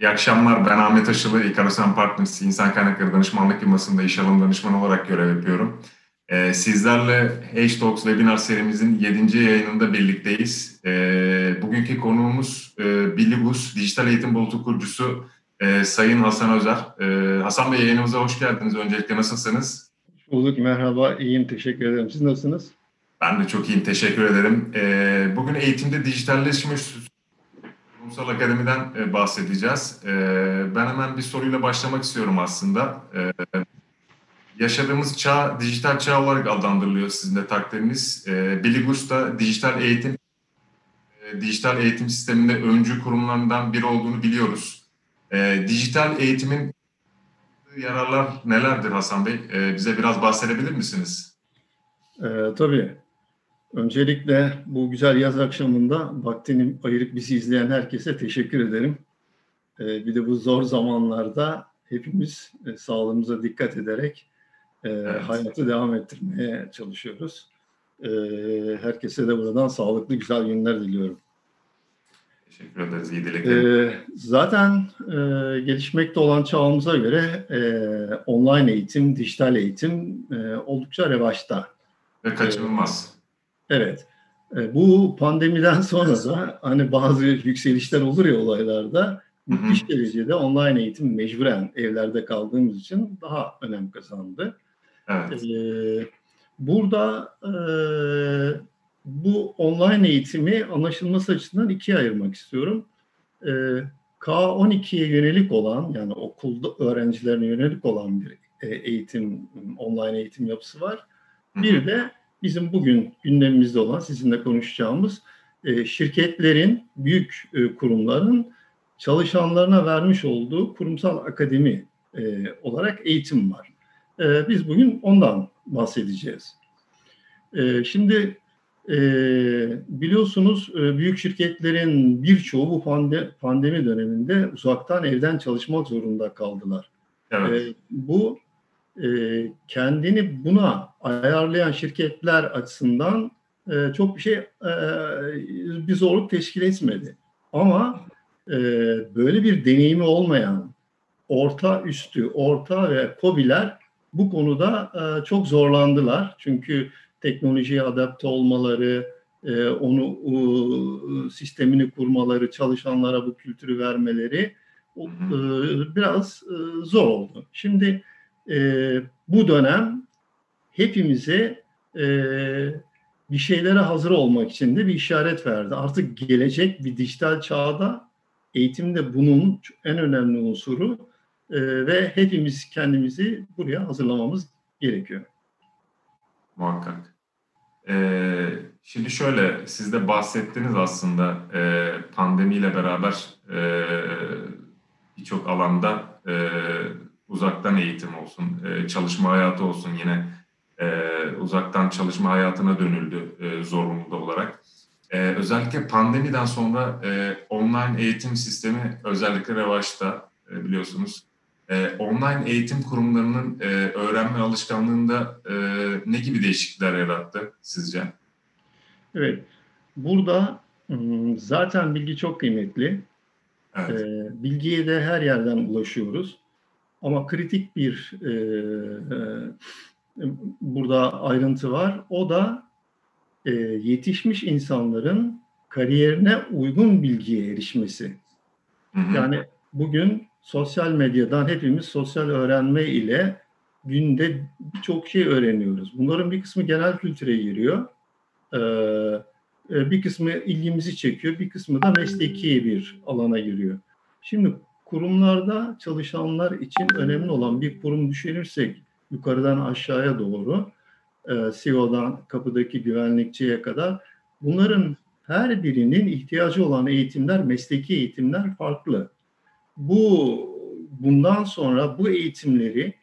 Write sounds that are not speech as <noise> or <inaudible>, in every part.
İyi akşamlar. Ben Ahmet Aşılı, İkarosan Partners İnsan Kaynakları Danışmanlık Firması'nda iş alım danışmanı olarak görev yapıyorum. Ee, sizlerle H Talks webinar serimizin 7. yayınında birlikteyiz. Ee, bugünkü konuğumuz e, Billibus, dijital eğitim bulutu kurucusu e, Sayın Hasan Özer. E, Hasan Bey yayınımıza hoş geldiniz. Öncelikle nasılsınız? Bulduk, merhaba. İyiyim, teşekkür ederim. Siz nasılsınız? Ben de çok iyiyim, teşekkür ederim. E, bugün eğitimde dijitalleşme Kurumsal Akademi'den e, bahsedeceğiz. E, ben hemen bir soruyla başlamak istiyorum aslında. E, yaşadığımız çağ, dijital çağ olarak adlandırılıyor sizin de takdiriniz. Biligurs da dijital eğitim dijital eğitim sisteminde öncü kurumlarından biri olduğunu biliyoruz. Dijital eğitimin yararlar nelerdir Hasan Bey? Bize biraz bahsedebilir misiniz? E, tabii. Öncelikle bu güzel yaz akşamında vaktini ayırıp bizi izleyen herkese teşekkür ederim. E, bir de bu zor zamanlarda hepimiz e, sağlığımıza dikkat ederek e, evet. hayatı devam ettirmeye çalışıyoruz. E, herkese de buradan sağlıklı güzel günler diliyorum. Teşekkür ederiz. İyi dileklerim. Ee, zaten e, gelişmekte olan çağımıza göre online eğitim, dijital eğitim oldukça revaçta. Ve kaçınılmaz. Evet. E, bu pandemiden <laughs> sonra da hani bazı yükselişler olur ya olaylarda müthiş derecede online eğitim mecburen evlerde kaldığımız için daha önem kazandı. Evet. E, burada e, bu online eğitimi anlaşılması açısından ikiye ayırmak istiyorum. Ee, K12'ye yönelik olan yani okulda öğrencilerine yönelik olan bir e, eğitim, online eğitim yapısı var. Bir de bizim bugün gündemimizde olan sizinle konuşacağımız e, şirketlerin, büyük e, kurumların çalışanlarına vermiş olduğu kurumsal akademi olarak eğitim var. Biz bugün ondan bahsedeceğiz. Şimdi e, biliyorsunuz e, büyük şirketlerin birçoğu bu pande, pandemi döneminde uzaktan evden çalışmak zorunda kaldılar. Evet. E, bu e, kendini buna ayarlayan şirketler açısından e, çok bir şey e, bir zorluk teşkil etmedi. Ama e, böyle bir deneyimi olmayan orta üstü, orta ve kobiler bu konuda çok zorlandılar. Çünkü teknolojiye adapte olmaları, onu sistemini kurmaları, çalışanlara bu kültürü vermeleri biraz zor oldu. Şimdi bu dönem hepimize bir şeylere hazır olmak için de bir işaret verdi. Artık gelecek bir dijital çağda eğitimde bunun en önemli unsuru ve hepimiz kendimizi buraya hazırlamamız gerekiyor. Muhakkak. Ee, şimdi şöyle, siz de bahsettiniz aslında e, pandemiyle beraber e, birçok alanda e, uzaktan eğitim olsun, e, çalışma hayatı olsun yine e, uzaktan çalışma hayatına dönüldü e, zorunlu olarak. E, özellikle pandemiden sonra e, online eğitim sistemi özellikle revaçta e, biliyorsunuz e, online eğitim kurumlarının e, öğrenme alışkanlığında e, ne gibi değişiklikler yarattı sizce? Evet, burada zaten bilgi çok kıymetli. Evet. E, bilgiye de her yerden ulaşıyoruz. Ama kritik bir e, e, burada ayrıntı var. O da e, yetişmiş insanların kariyerine uygun bilgiye erişmesi. Yani bugün sosyal medyadan hepimiz sosyal öğrenme ile günde birçok şey öğreniyoruz. Bunların bir kısmı genel kültüre giriyor. Ee, bir kısmı ilgimizi çekiyor, bir kısmı da mesleki bir alana giriyor. Şimdi kurumlarda çalışanlar için önemli olan bir kurum düşünürsek yukarıdan aşağıya doğru e, CEO'dan kapıdaki güvenlikçiye kadar bunların her birinin ihtiyacı olan eğitimler, mesleki eğitimler farklı. Bu bundan sonra bu eğitimleri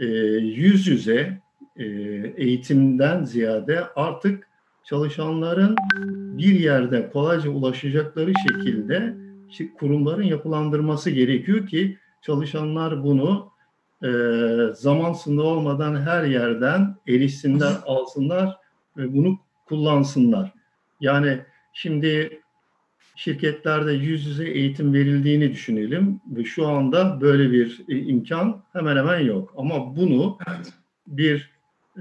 e, yüz yüze e, eğitimden ziyade artık çalışanların bir yerde kolayca ulaşacakları şekilde kurumların yapılandırması gerekiyor ki çalışanlar bunu e, zaman sınırı olmadan her yerden erişsinler, alsınlar ve bunu kullansınlar. Yani şimdi şirketlerde yüz yüze eğitim verildiğini düşünelim ve şu anda böyle bir e, imkan hemen hemen yok. Ama bunu bir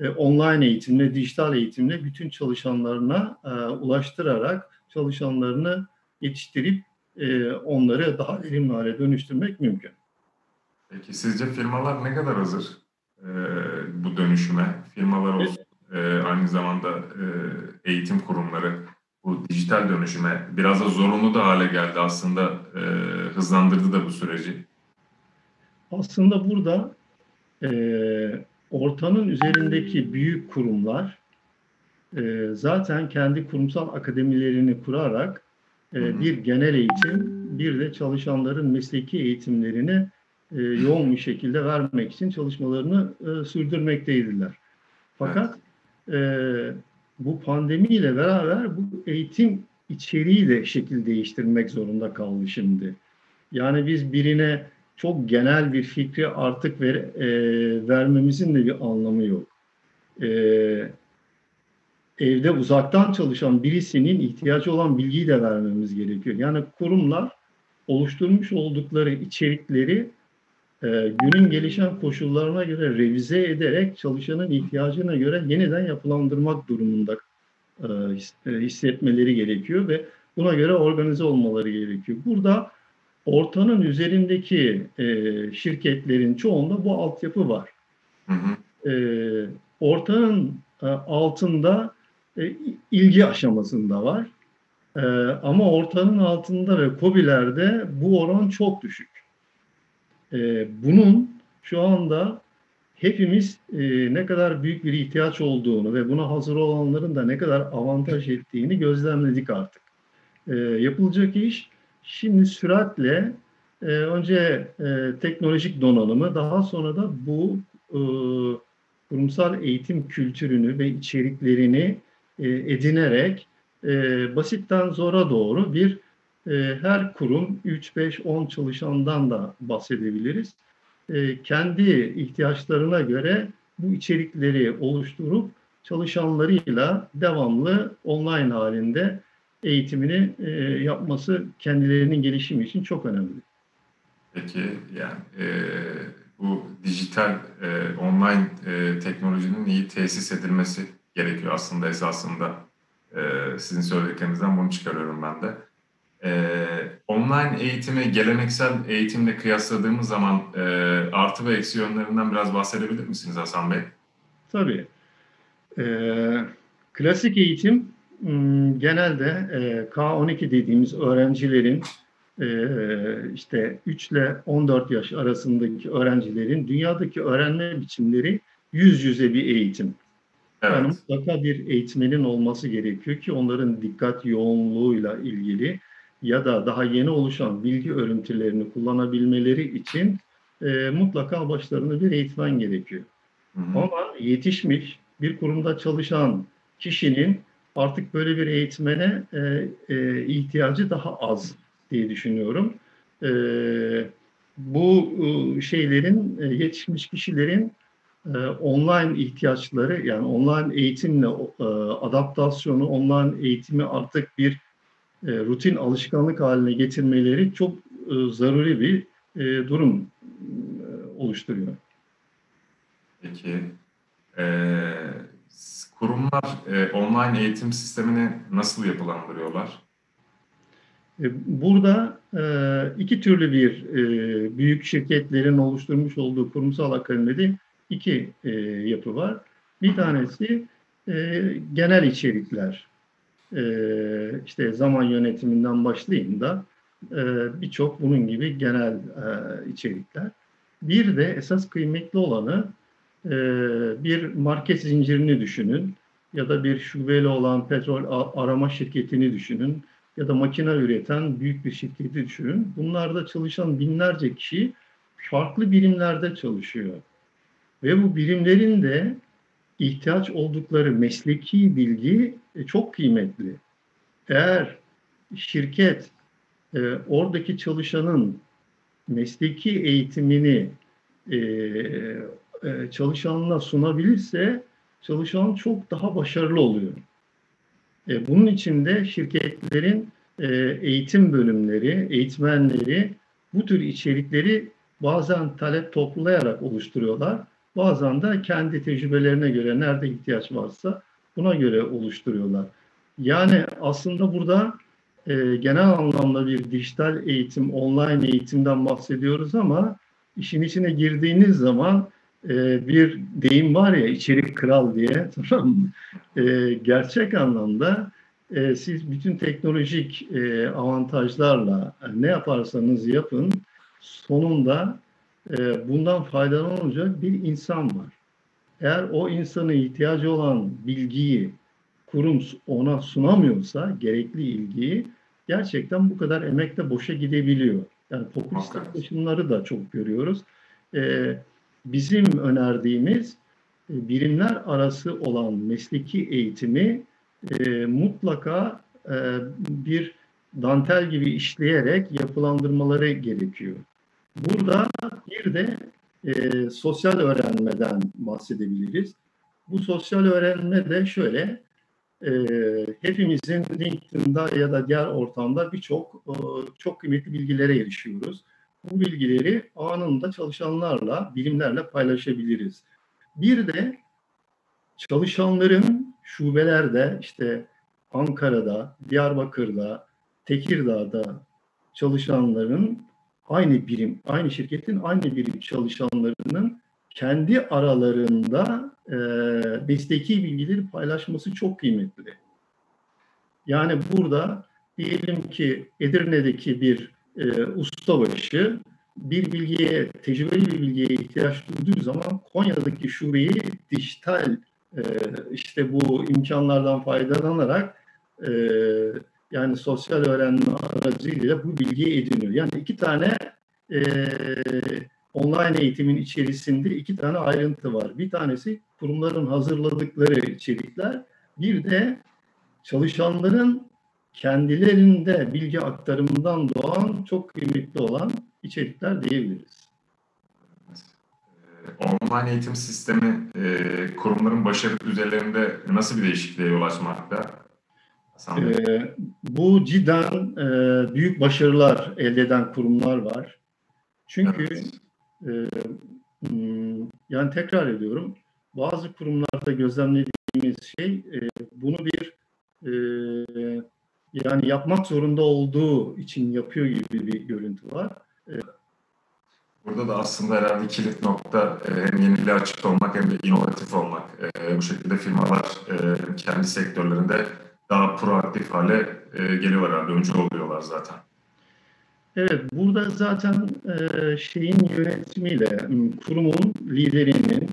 e, online eğitimle, dijital eğitimle bütün çalışanlarına e, ulaştırarak çalışanlarını yetiştirip e, onları daha verimli hale dönüştürmek mümkün. Peki sizce firmalar ne kadar hazır e, bu dönüşüme? Firmalar olsun, e, aynı zamanda e, eğitim kurumları bu dijital dönüşüme biraz da zorunlu da hale geldi aslında e, hızlandırdı da bu süreci. Aslında burada e, ortanın üzerindeki büyük kurumlar e, zaten kendi kurumsal akademilerini kurarak. Bir genel eğitim, bir de çalışanların mesleki eğitimlerini e, yoğun bir şekilde vermek için çalışmalarını e, sürdürmekteydiler. Fakat e, bu pandemiyle beraber bu eğitim içeriği de şekil değiştirmek zorunda kaldı şimdi. Yani biz birine çok genel bir fikri artık ver, e, vermemizin de bir anlamı yok. E, evde uzaktan çalışan birisinin ihtiyacı olan bilgiyi de vermemiz gerekiyor. Yani kurumlar oluşturmuş oldukları içerikleri e, günün gelişen koşullarına göre revize ederek çalışanın ihtiyacına göre yeniden yapılandırmak durumunda e, e, hissetmeleri gerekiyor ve buna göre organize olmaları gerekiyor. Burada ortanın üzerindeki e, şirketlerin çoğunda bu altyapı var. E, ortanın e, altında e, ilgi aşamasında var. E, ama ortanın altında ve COBİ'lerde bu oran çok düşük. E, bunun şu anda hepimiz ne kadar büyük bir ihtiyaç olduğunu ve buna hazır olanların da ne kadar avantaj ettiğini gözlemledik artık. Yapılacak iş şimdi süratle önce teknolojik donanımı daha sonra da bu kurumsal eğitim kültürünü ve içeriklerini e, edinerek e, basitten zora doğru bir e, her kurum 3, 5, 10 çalışandan da bahsedebiliriz. E, kendi ihtiyaçlarına göre bu içerikleri oluşturup çalışanlarıyla devamlı online halinde eğitimini e, yapması kendilerinin gelişimi için çok önemli. Peki yani e, bu dijital e, online e, teknolojinin iyi tesis edilmesi gerekiyor aslında esasında. E, sizin söylediklerinizden bunu çıkarıyorum ben de. E, online eğitimi geleneksel eğitimle kıyasladığımız zaman e, artı ve eksi yönlerinden biraz bahsedebilir misiniz Hasan Bey? Tabii. Ee, klasik eğitim m, genelde e, K12 dediğimiz öğrencilerin e, işte 3 ile 14 yaş arasındaki öğrencilerin dünyadaki öğrenme biçimleri yüz yüze bir eğitim. Evet. Yani mutlaka bir eğitmenin olması gerekiyor ki onların dikkat yoğunluğuyla ilgili ya da daha yeni oluşan bilgi örüntülerini kullanabilmeleri için e, mutlaka başlarında bir eğitmen gerekiyor. Hı hı. Ama yetişmiş bir kurumda çalışan kişinin artık böyle bir eğitmene e, e, ihtiyacı daha az diye düşünüyorum. E, bu e, şeylerin e, yetişmiş kişilerin online ihtiyaçları yani online eğitimle e, adaptasyonu, online eğitimi artık bir e, rutin alışkanlık haline getirmeleri çok e, zaruri bir durum oluşturuyor. Peki. Ee, kurumlar e, online eğitim sistemini nasıl yapılandırıyorlar? Burada iki türlü bir büyük şirketlerin oluşturmuş olduğu kurumsal akademide iki e, yapı var. Bir tanesi e, genel içerikler. E, işte zaman yönetiminden başlayın da e, birçok bunun gibi genel e, içerikler. Bir de esas kıymetli olanı e, bir market zincirini düşünün ya da bir şubeli olan petrol arama şirketini düşünün ya da makine üreten büyük bir şirketi düşünün. Bunlarda çalışan binlerce kişi farklı birimlerde çalışıyor. Ve bu birimlerin de ihtiyaç oldukları mesleki bilgi e, çok kıymetli. Eğer şirket e, oradaki çalışanın mesleki eğitimini e, e, çalışanına sunabilirse çalışan çok daha başarılı oluyor. E, bunun için de şirketlerin eğitim bölümleri, eğitmenleri bu tür içerikleri bazen talep toplayarak oluşturuyorlar. Bazen de kendi tecrübelerine göre nerede ihtiyaç varsa buna göre oluşturuyorlar. Yani aslında burada e, genel anlamda bir dijital eğitim, online eğitimden bahsediyoruz ama işin içine girdiğiniz zaman e, bir deyim var ya içerik kral diye <laughs> tamam E, gerçek anlamda e, siz bütün teknolojik e, avantajlarla ne yaparsanız yapın sonunda e, bundan faydalanacak bir insan var. Eğer o insana ihtiyacı olan bilgiyi kurum ona sunamıyorsa gerekli ilgiyi gerçekten bu kadar emek de boşa gidebiliyor. Yani popülist yaklaşımları da çok görüyoruz. Ee, bizim önerdiğimiz e, birimler arası olan mesleki eğitimi e, mutlaka e, bir dantel gibi işleyerek yapılandırmaları gerekiyor. Burada bir de e, sosyal öğrenmeden bahsedebiliriz. Bu sosyal öğrenme de şöyle, e, hepimizin LinkedIn'da ya da diğer ortamda birçok e, çok kıymetli bilgilere erişiyoruz. Bu bilgileri anında çalışanlarla, bilimlerle paylaşabiliriz. Bir de çalışanların şubelerde işte Ankara'da, Diyarbakır'da, Tekirdağ'da çalışanların aynı birim, aynı şirketin aynı birim çalışanlarının kendi aralarında e, mesleki bilgileri paylaşması çok kıymetli. Yani burada diyelim ki Edirne'deki bir e, ustabaşı bir bilgiye, tecrübeli bir bilgiye ihtiyaç duyduğu zaman Konya'daki şubeyi dijital e, işte bu imkanlardan faydalanarak e, yani sosyal öğrenme aracılığıyla bu bilgiyi ediniyor. Yani iki tane e, online eğitimin içerisinde iki tane ayrıntı var. Bir tanesi kurumların hazırladıkları içerikler, bir de çalışanların kendilerinde bilgi aktarımından doğan çok kıymetli olan içerikler diyebiliriz. Online eğitim sistemi e, kurumların başarı düzeylerinde nasıl bir değişikliğe yol açmakta? E, bu cidden e, büyük başarılar elde eden kurumlar var. Çünkü evet. e, hmm, yani tekrar ediyorum bazı kurumlarda gözlemlediğimiz şey e, bunu bir e, yani yapmak zorunda olduğu için yapıyor gibi bir görüntü var. E, Burada da aslında herhalde kilit nokta e, hem yeniliğe açık olmak hem de inovatif olmak. E, bu şekilde firmalar kendi sektörlerinde daha proaktif hale geliyor herhalde. Öncü oluyorlar zaten. Evet, burada zaten şeyin yönetimiyle, kurumun liderinin,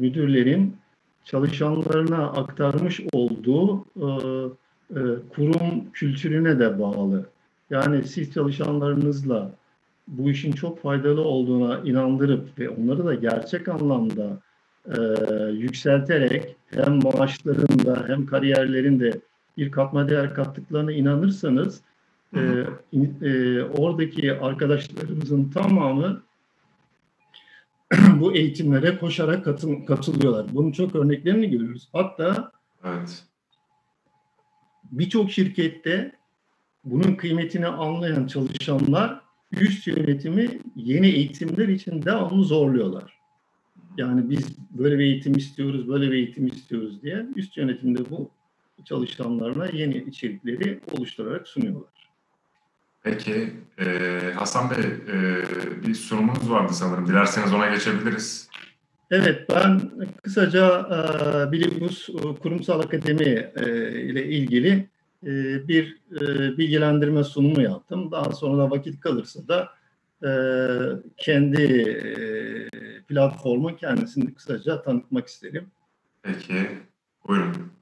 müdürlerin çalışanlarına aktarmış olduğu kurum kültürüne de bağlı. Yani siz çalışanlarınızla bu işin çok faydalı olduğuna inandırıp ve onları da gerçek anlamda e, yükselterek hem maaşlarında hem kariyerlerinde bir katma değer kattıklarına inanırsanız e, e, oradaki arkadaşlarımızın tamamı <clears throat> bu eğitimlere koşarak katıl, katılıyorlar. Bunun çok örneklerini görüyoruz. Hatta evet. birçok şirkette bunun kıymetini anlayan çalışanlar üst yönetimi yeni eğitimler için devamlı zorluyorlar. Yani biz böyle bir eğitim istiyoruz, böyle bir eğitim istiyoruz diye üst yönetimde bu çalışanlarına yeni içerikleri oluşturarak sunuyorlar. Peki e, Hasan Bey e, bir sunumunuz vardı sanırım. Dilerseniz ona geçebiliriz. Evet ben kısaca e, Bilibus Kurumsal Akademi e, ile ilgili e, bir e, bilgilendirme sunumu yaptım. Daha sonra da vakit kalırsa da e, kendi e, platformu kendisini kısaca tanıtmak isterim. Peki buyurun.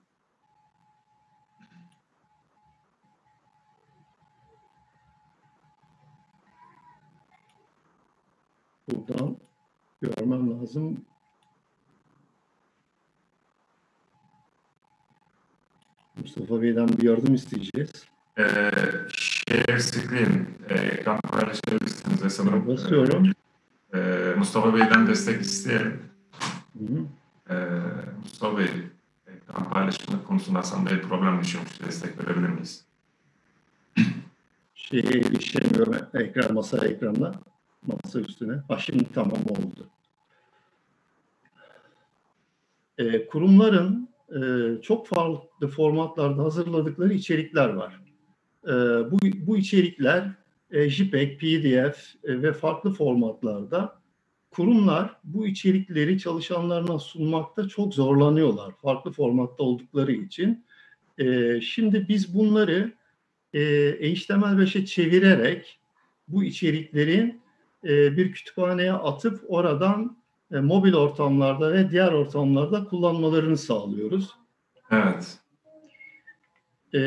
Buradan görmem lazım. Mustafa Bey'den bir yardım isteyeceğiz. Ee, share screen e, ekran paylaşabilirsiniz de sanırım. Basıyorum. E, Mustafa Bey'den destek isteyelim. Hı hı. E, Mustafa Bey, ekran paylaşımı konusunda Hasan Bey problem yaşıyormuş. Destek verebilir miyiz? şeye erişemiyorum ekran masa ekranına masa üstüne. Ha şimdi tamam oldu. E, kurumların e, çok farklı formatlarda hazırladıkları içerikler var. E, bu, bu içerikler e, JPEG, PDF e, ve farklı formatlarda kurumlar bu içerikleri çalışanlarına sunmakta çok zorlanıyorlar. Farklı formatta oldukları için. E, şimdi biz bunları e, HTML5'e çevirerek bu içerikleri e, bir kütüphaneye atıp oradan e, mobil ortamlarda ve diğer ortamlarda kullanmalarını sağlıyoruz. Evet. E,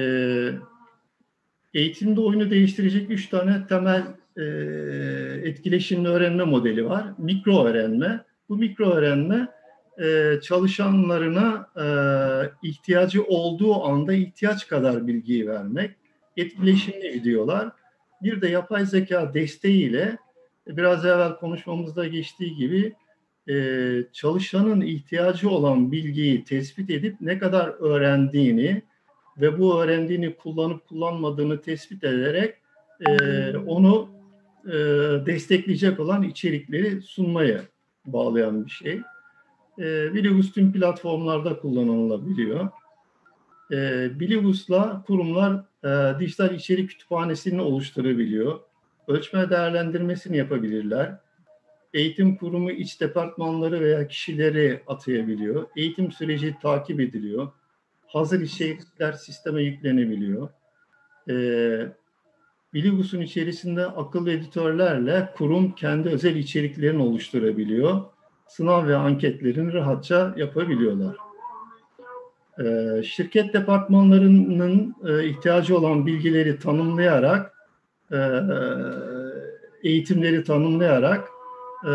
eğitimde oyunu değiştirecek üç tane temel e, etkileşimli öğrenme modeli var. Mikro öğrenme. Bu mikro öğrenme e, çalışanlarına e, ihtiyacı olduğu anda ihtiyaç kadar bilgiyi vermek. Etkileşimli videolar. Bir de yapay zeka desteğiyle biraz evvel konuşmamızda geçtiği gibi e, çalışanın ihtiyacı olan bilgiyi tespit edip ne kadar öğrendiğini ve bu öğrendiğini kullanıp kullanmadığını tespit ederek e, onu e, destekleyecek olan içerikleri sunmaya bağlayan bir şey. E, Bilibus tüm platformlarda kullanılabiliyor. E, Bilibus'la kurumlar e, dijital içerik kütüphanesini oluşturabiliyor. Ölçme değerlendirmesini yapabilirler. Eğitim kurumu iç departmanları veya kişileri atayabiliyor. Eğitim süreci takip ediliyor. Hazır içerikler sisteme yüklenebiliyor. Ee, Bilibus'un içerisinde akıllı editörlerle kurum kendi özel içeriklerini oluşturabiliyor. Sınav ve anketlerini rahatça yapabiliyorlar. Ee, şirket departmanlarının e, ihtiyacı olan bilgileri tanımlayarak, eğitimleri tanımlayarak e,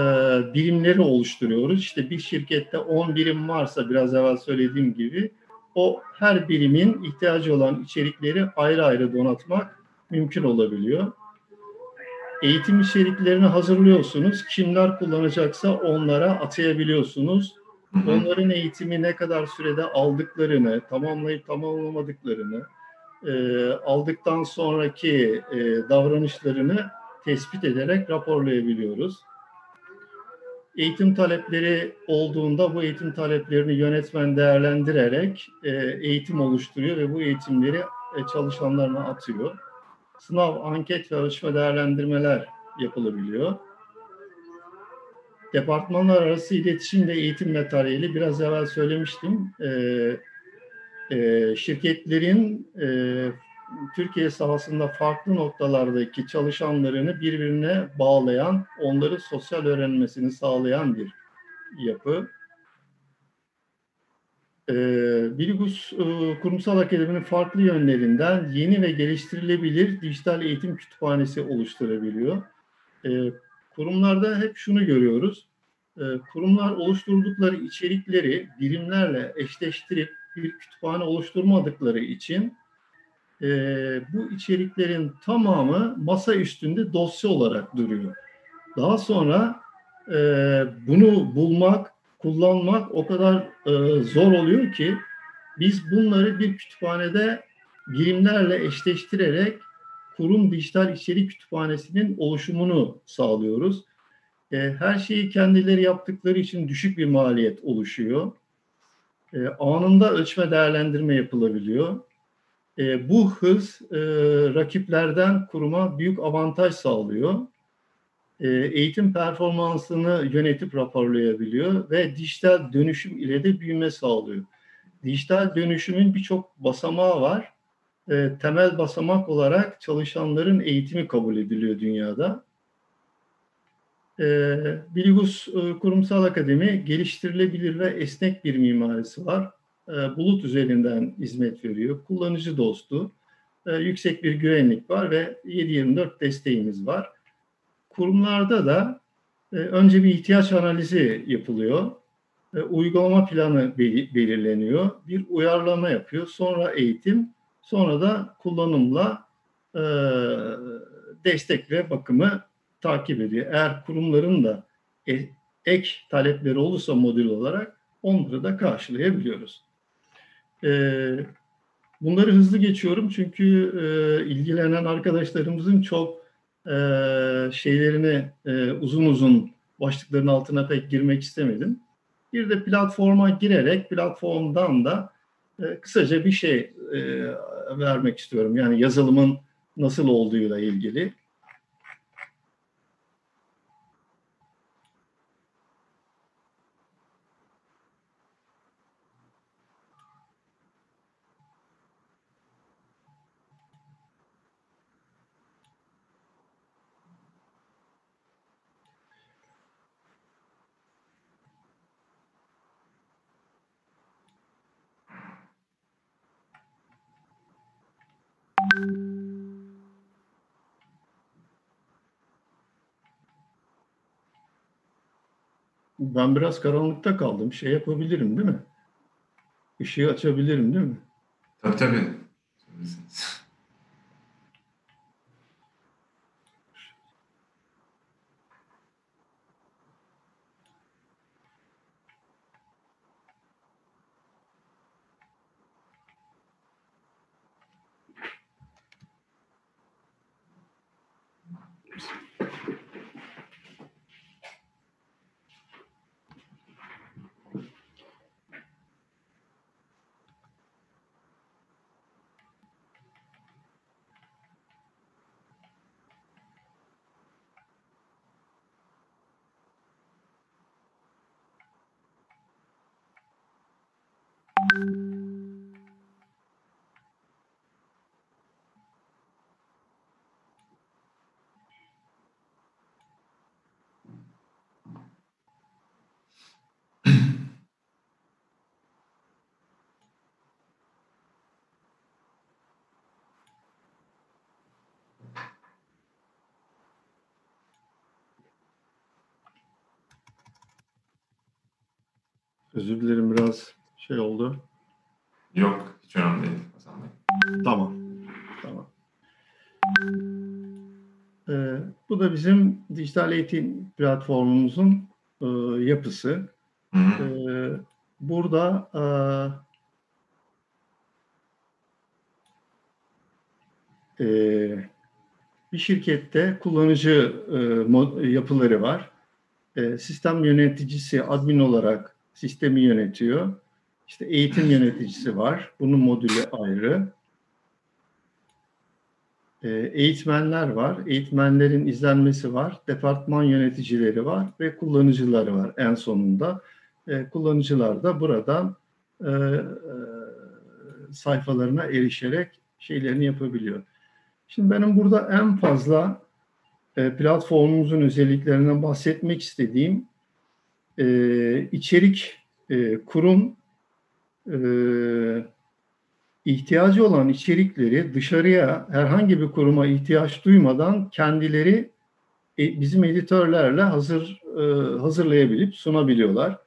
birimleri oluşturuyoruz. İşte bir şirkette 10 birim varsa biraz evvel söylediğim gibi o her birimin ihtiyacı olan içerikleri ayrı ayrı donatmak mümkün olabiliyor. Eğitim içeriklerini hazırlıyorsunuz. Kimler kullanacaksa onlara atayabiliyorsunuz. Onların eğitimi ne kadar sürede aldıklarını, tamamlayıp tamamlamadıklarını, e, aldıktan sonraki e, davranışlarını tespit ederek raporlayabiliyoruz. Eğitim talepleri olduğunda bu eğitim taleplerini yönetmen değerlendirerek e, eğitim oluşturuyor ve bu eğitimleri çalışanlarına atıyor. Sınav, anket ve ölçme değerlendirmeler yapılabiliyor. Departmanlar arası iletişim ve eğitim materyali biraz evvel söylemiştim. E, e, şirketlerin e, Türkiye sahasında farklı noktalardaki çalışanlarını birbirine bağlayan, onları sosyal öğrenmesini sağlayan bir yapı. Ee, Bilgus e, Kurumsal Akademi'nin farklı yönlerinden yeni ve geliştirilebilir dijital eğitim kütüphanesi oluşturabiliyor. Ee, kurumlarda hep şunu görüyoruz. Ee, kurumlar oluşturdukları içerikleri birimlerle eşleştirip bir kütüphane oluşturmadıkları için e, bu içeriklerin tamamı masa üstünde dosya olarak duruyor. Daha sonra e, bunu bulmak, kullanmak o kadar e, zor oluyor ki biz bunları bir kütüphanede birimlerle eşleştirerek kurum dijital içerik kütüphanesinin oluşumunu sağlıyoruz. E, her şeyi kendileri yaptıkları için düşük bir maliyet oluşuyor. E, anında ölçme değerlendirme yapılabiliyor. E, bu hız e, rakiplerden kuruma büyük avantaj sağlıyor. E, eğitim performansını yönetip raporlayabiliyor ve dijital dönüşüm ile de büyüme sağlıyor. Dijital dönüşümün birçok basamağı var. E, temel basamak olarak çalışanların eğitimi kabul ediliyor dünyada. E, Bilgus e, Kurumsal Akademi geliştirilebilir ve esnek bir mimarisi var. E, bulut üzerinden hizmet veriyor. Kullanıcı dostu, e, yüksek bir güvenlik var ve 7-24 desteğimiz var. Kurumlarda da e, önce bir ihtiyaç analizi yapılıyor. Uygulama planı belirleniyor. Bir uyarlama yapıyor. Sonra eğitim, sonra da kullanımla destek ve bakımı takip ediyor. Eğer kurumların da ek talepleri olursa modül olarak onları da karşılayabiliyoruz. E, bunları hızlı geçiyorum çünkü e, ilgilenen arkadaşlarımızın çok e, şeylerini e, uzun uzun başlıkların altına pek girmek istemedim. Bir de platforma girerek platformdan da e, kısaca bir şey e, vermek istiyorum. Yani yazılımın nasıl olduğuyla ilgili. Ben biraz karanlıkta kaldım. Şey yapabilirim değil mi? Işığı açabilirim değil mi? Tabii tabii. Özür dilerim biraz şey oldu. Yok, hiç önemli değil Hasan Bey. Tamam. Tamam. Ee, bu da bizim dijital eğitim platformumuzun e, yapısı. Hı hı. Ee, burada e, e, bir şirkette kullanıcı e, yapıları var. E, sistem yöneticisi admin olarak sistemi yönetiyor. İşte eğitim yöneticisi var. Bunun modülü ayrı. E, eğitmenler var. Eğitmenlerin izlenmesi var. Departman yöneticileri var ve kullanıcıları var en sonunda. E, kullanıcılar da buradan e, e, sayfalarına erişerek şeylerini yapabiliyor. Şimdi benim burada en fazla e, platformumuzun özelliklerinden bahsetmek istediğim e, içerik e, kurum e, ihtiyacı olan içerikleri dışarıya herhangi bir kuruma ihtiyaç duymadan kendileri e, bizim editörlerle hazır e, hazırlayabilip sunabiliyorlar.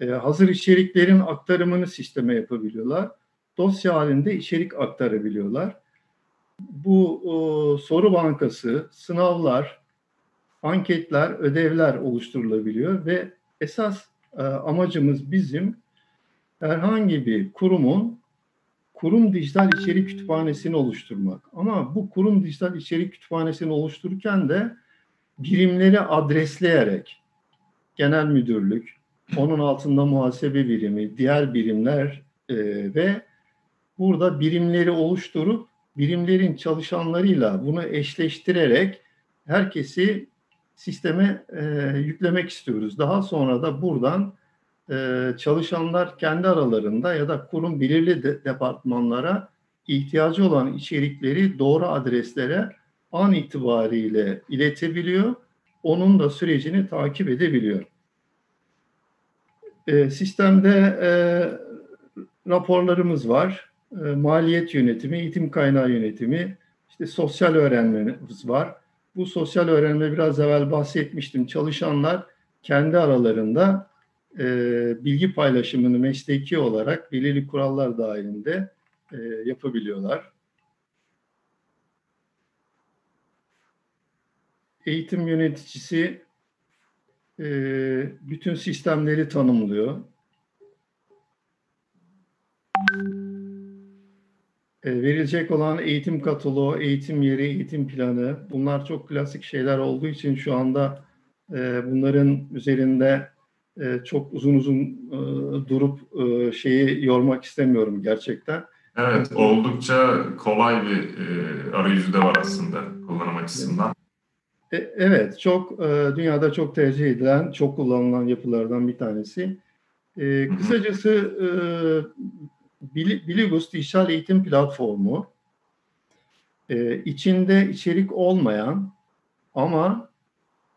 E, hazır içeriklerin aktarımını sisteme yapabiliyorlar. Dosya halinde içerik aktarabiliyorlar. Bu o, soru bankası, sınavlar, anketler, ödevler oluşturulabiliyor ve esas e, amacımız bizim herhangi bir kurumun kurum dijital içerik kütüphanesini oluşturmak. Ama bu kurum dijital içerik kütüphanesini oluştururken de birimleri adresleyerek genel müdürlük, onun altında muhasebe birimi, diğer birimler e, ve burada birimleri oluşturup birimlerin çalışanlarıyla bunu eşleştirerek herkesi sisteme e, yüklemek istiyoruz. Daha sonra da buradan e, çalışanlar kendi aralarında ya da kurum belirli de, departmanlara ihtiyacı olan içerikleri doğru adreslere an itibariyle iletebiliyor. Onun da sürecini takip edebiliyor. E, sistemde e, raporlarımız var. E, maliyet yönetimi, eğitim kaynağı yönetimi, işte sosyal öğrenmemiz var. Bu sosyal öğrenme biraz evvel bahsetmiştim. Çalışanlar kendi aralarında e, bilgi paylaşımını mesleki olarak belirli kurallar dahilinde e, yapabiliyorlar. Eğitim yöneticisi e, bütün sistemleri tanımlıyor. Verilecek olan eğitim kataloğu, eğitim yeri, eğitim planı bunlar çok klasik şeyler olduğu için şu anda e, bunların üzerinde e, çok uzun uzun e, durup şeyi yormak istemiyorum gerçekten. Evet, oldukça kolay bir arayüzü de var aslında kullanım açısından. Evet, çok dünyada çok tercih edilen, çok kullanılan yapılardan bir tanesi. Kısacası Bilibus Dijital Eğitim Platformu e, içinde içerik olmayan ama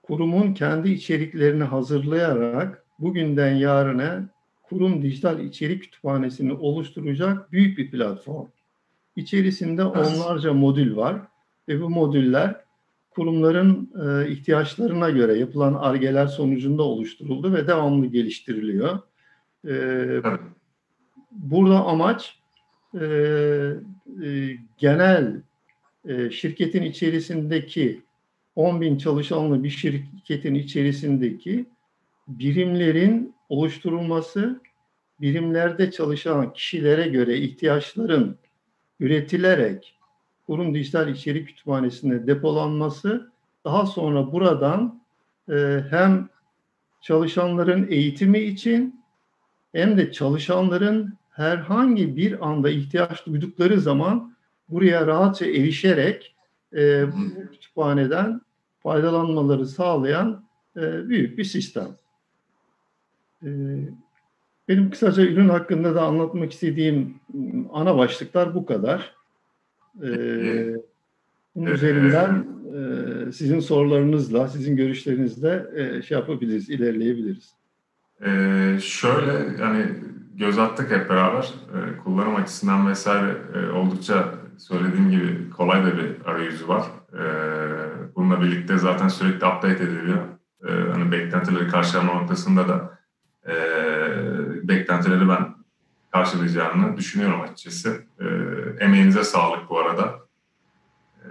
kurumun kendi içeriklerini hazırlayarak bugünden yarına kurum dijital içerik kütüphanesini oluşturacak büyük bir platform. İçerisinde onlarca modül var ve bu modüller kurumların e, ihtiyaçlarına göre yapılan argeler sonucunda oluşturuldu ve devamlı geliştiriliyor. E, burada amaç e, e, genel e, şirketin içerisindeki 10 bin çalışanlı bir şirketin içerisindeki birimlerin oluşturulması, birimlerde çalışan kişilere göre ihtiyaçların üretilerek kurum dijital içerik kütüphanesinde depolanması, daha sonra buradan e, hem çalışanların eğitimi için hem de çalışanların herhangi bir anda ihtiyaç duydukları zaman buraya rahatça erişerek e, bu kütüphaneden faydalanmaları sağlayan e, büyük bir sistem. E, benim kısaca ürün hakkında da anlatmak istediğim ana başlıklar bu kadar. E, bunun üzerinden e, sizin sorularınızla, sizin görüşlerinizle e, şey yapabiliriz, ilerleyebiliriz. Ee, şöyle yani göz attık hep beraber. Ee, kullanım açısından vesaire e, oldukça söylediğim gibi kolay da bir arayüzü var. Ee, bununla birlikte zaten sürekli update ediliyor. Ee, hani beklentileri karşılama noktasında da e, beklentileri ben karşılayacağını düşünüyorum açıkçası. E, emeğinize sağlık bu arada. E,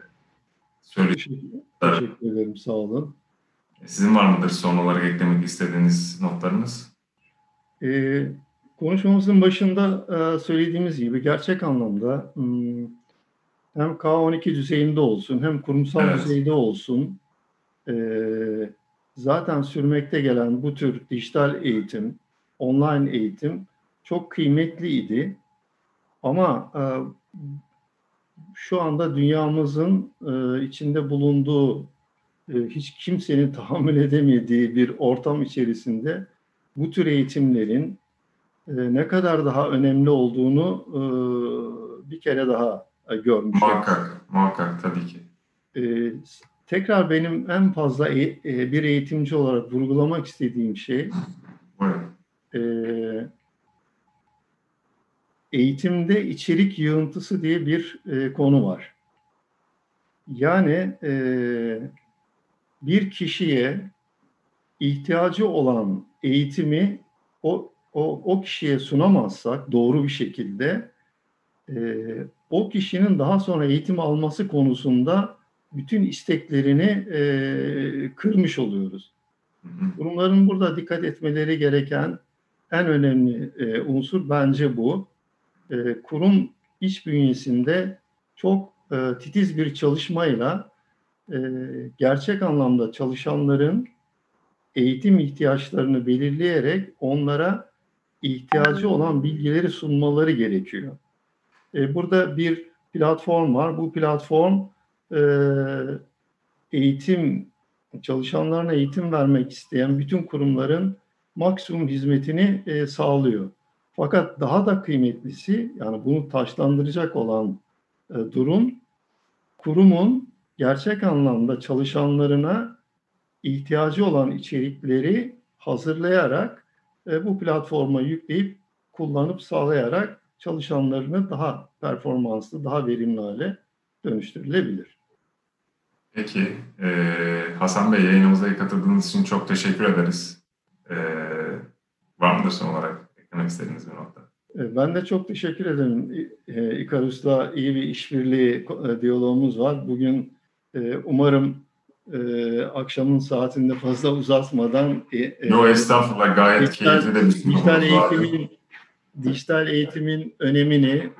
Teşekkür, teşekkür ederim, sağ olun. Sizin var mıdır son olarak eklemek istediğiniz notlarınız? Ee, konuşmamızın başında e, söylediğimiz gibi gerçek anlamda hmm, hem K12 düzeyinde olsun hem kurumsal evet. düzeyde olsun e, zaten sürmekte gelen bu tür dijital eğitim, online eğitim çok kıymetliydi. Ama e, şu anda dünyamızın e, içinde bulunduğu e, hiç kimsenin tahammül edemediği bir ortam içerisinde bu tür eğitimlerin e, ne kadar daha önemli olduğunu e, bir kere daha e, görmüşüm. Muhakkak, muhakkak tabii ki. E, tekrar benim en fazla e, e, bir eğitimci olarak vurgulamak istediğim şey e, eğitimde içerik yığıntısı diye bir e, konu var. Yani e, bir kişiye ihtiyacı olan eğitimi o o, o kişiye sunamazsak doğru bir şekilde e, o kişinin daha sonra eğitim alması konusunda bütün isteklerini e, kırmış oluyoruz. Bunların burada dikkat etmeleri gereken en önemli e, unsur bence bu. E, kurum iç bünyesinde çok e, titiz bir çalışmayla e, gerçek anlamda çalışanların eğitim ihtiyaçlarını belirleyerek onlara ihtiyacı olan bilgileri sunmaları gerekiyor. E, burada bir platform var. Bu platform e, eğitim çalışanlarına eğitim vermek isteyen bütün kurumların maksimum hizmetini e, sağlıyor. Fakat daha da kıymetlisi yani bunu taşlandıracak olan e, durum kurumun gerçek anlamda çalışanlarına ihtiyacı olan içerikleri hazırlayarak e, bu platforma yükleyip kullanıp sağlayarak çalışanlarını daha performanslı, daha verimli hale dönüştürülebilir. Peki. Ee, Hasan Bey yayınımıza katıldığınız için çok teşekkür ederiz. Ee, var mıdır son olarak eklemek istediğiniz bir nokta? E, ben de çok teşekkür ederim. E, İkarus'la iyi bir işbirliği e, diyalogumuz var. Bugün umarım akşamın saatinde fazla uzatmadan... Yo estağfurullah gayet dijital, keyifli de bir dijital eğitimin, dijital eğitimin önemini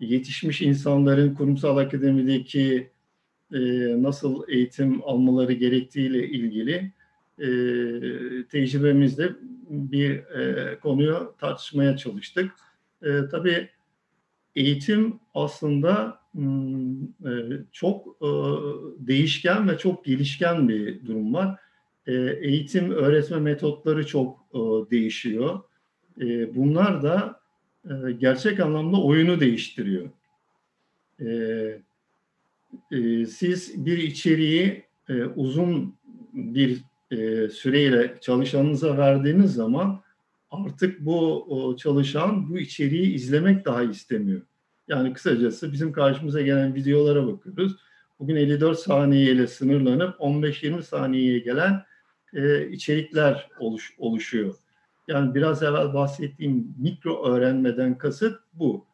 yetişmiş insanların kurumsal akademideki e, nasıl eğitim almaları gerektiğiyle ilgili e, tecrübemizde bir e, konuyu tartışmaya çalıştık. E, tabii eğitim aslında e, çok e, değişken ve çok gelişken bir durum var. E, eğitim öğretme metotları çok e, değişiyor. E, bunlar da e, gerçek anlamda oyunu değiştiriyor. E, e, siz bir içeriği e, uzun bir e, süreyle çalışanınıza verdiğiniz zaman artık bu çalışan bu içeriği izlemek daha istemiyor. Yani kısacası bizim karşımıza gelen videolara bakıyoruz. Bugün 54 saniyeyle sınırlanıp 15-20 saniyeye gelen e, içerikler oluş, oluşuyor. Yani biraz evvel bahsettiğim mikro öğrenmeden kasıt bu.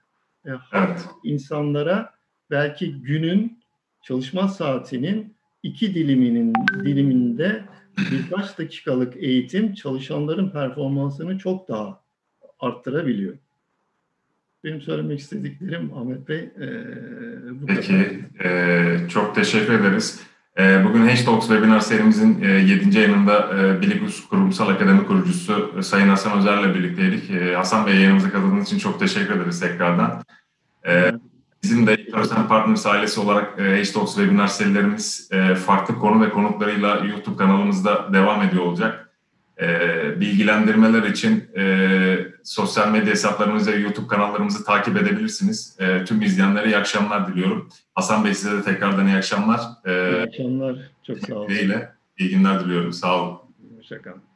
E, evet. insanlara belki günün çalışma saatinin iki diliminin diliminde birkaç dakikalık eğitim çalışanların performansını çok daha arttırabiliyor. Benim söylemek istediklerim Ahmet Bey e, bu Peki, e, çok teşekkür ederiz. E, bugün Hashtalks webinar serimizin e, 7. yayınında e, Biligus Kurumsal Akademi kurucusu e, Sayın Hasan Özer'le birlikteydik. E, Hasan Bey yayınımıza katıldığınız için çok teşekkür ederiz tekrardan. E, bizim de Ecosystem Partners ailesi olarak e, Hashtalks webinar serilerimiz e, farklı konu ve konuklarıyla YouTube kanalımızda devam ediyor olacak. E, bilgilendirmeler için e, sosyal medya hesaplarımızı ve YouTube kanallarımızı takip edebilirsiniz. E, tüm izleyenlere iyi akşamlar diliyorum. Hasan Bey size de tekrardan iyi akşamlar. E, iyi akşamlar. Çok sağ olun. İyi günler diliyorum. Sağ olun. Hoşçakalın.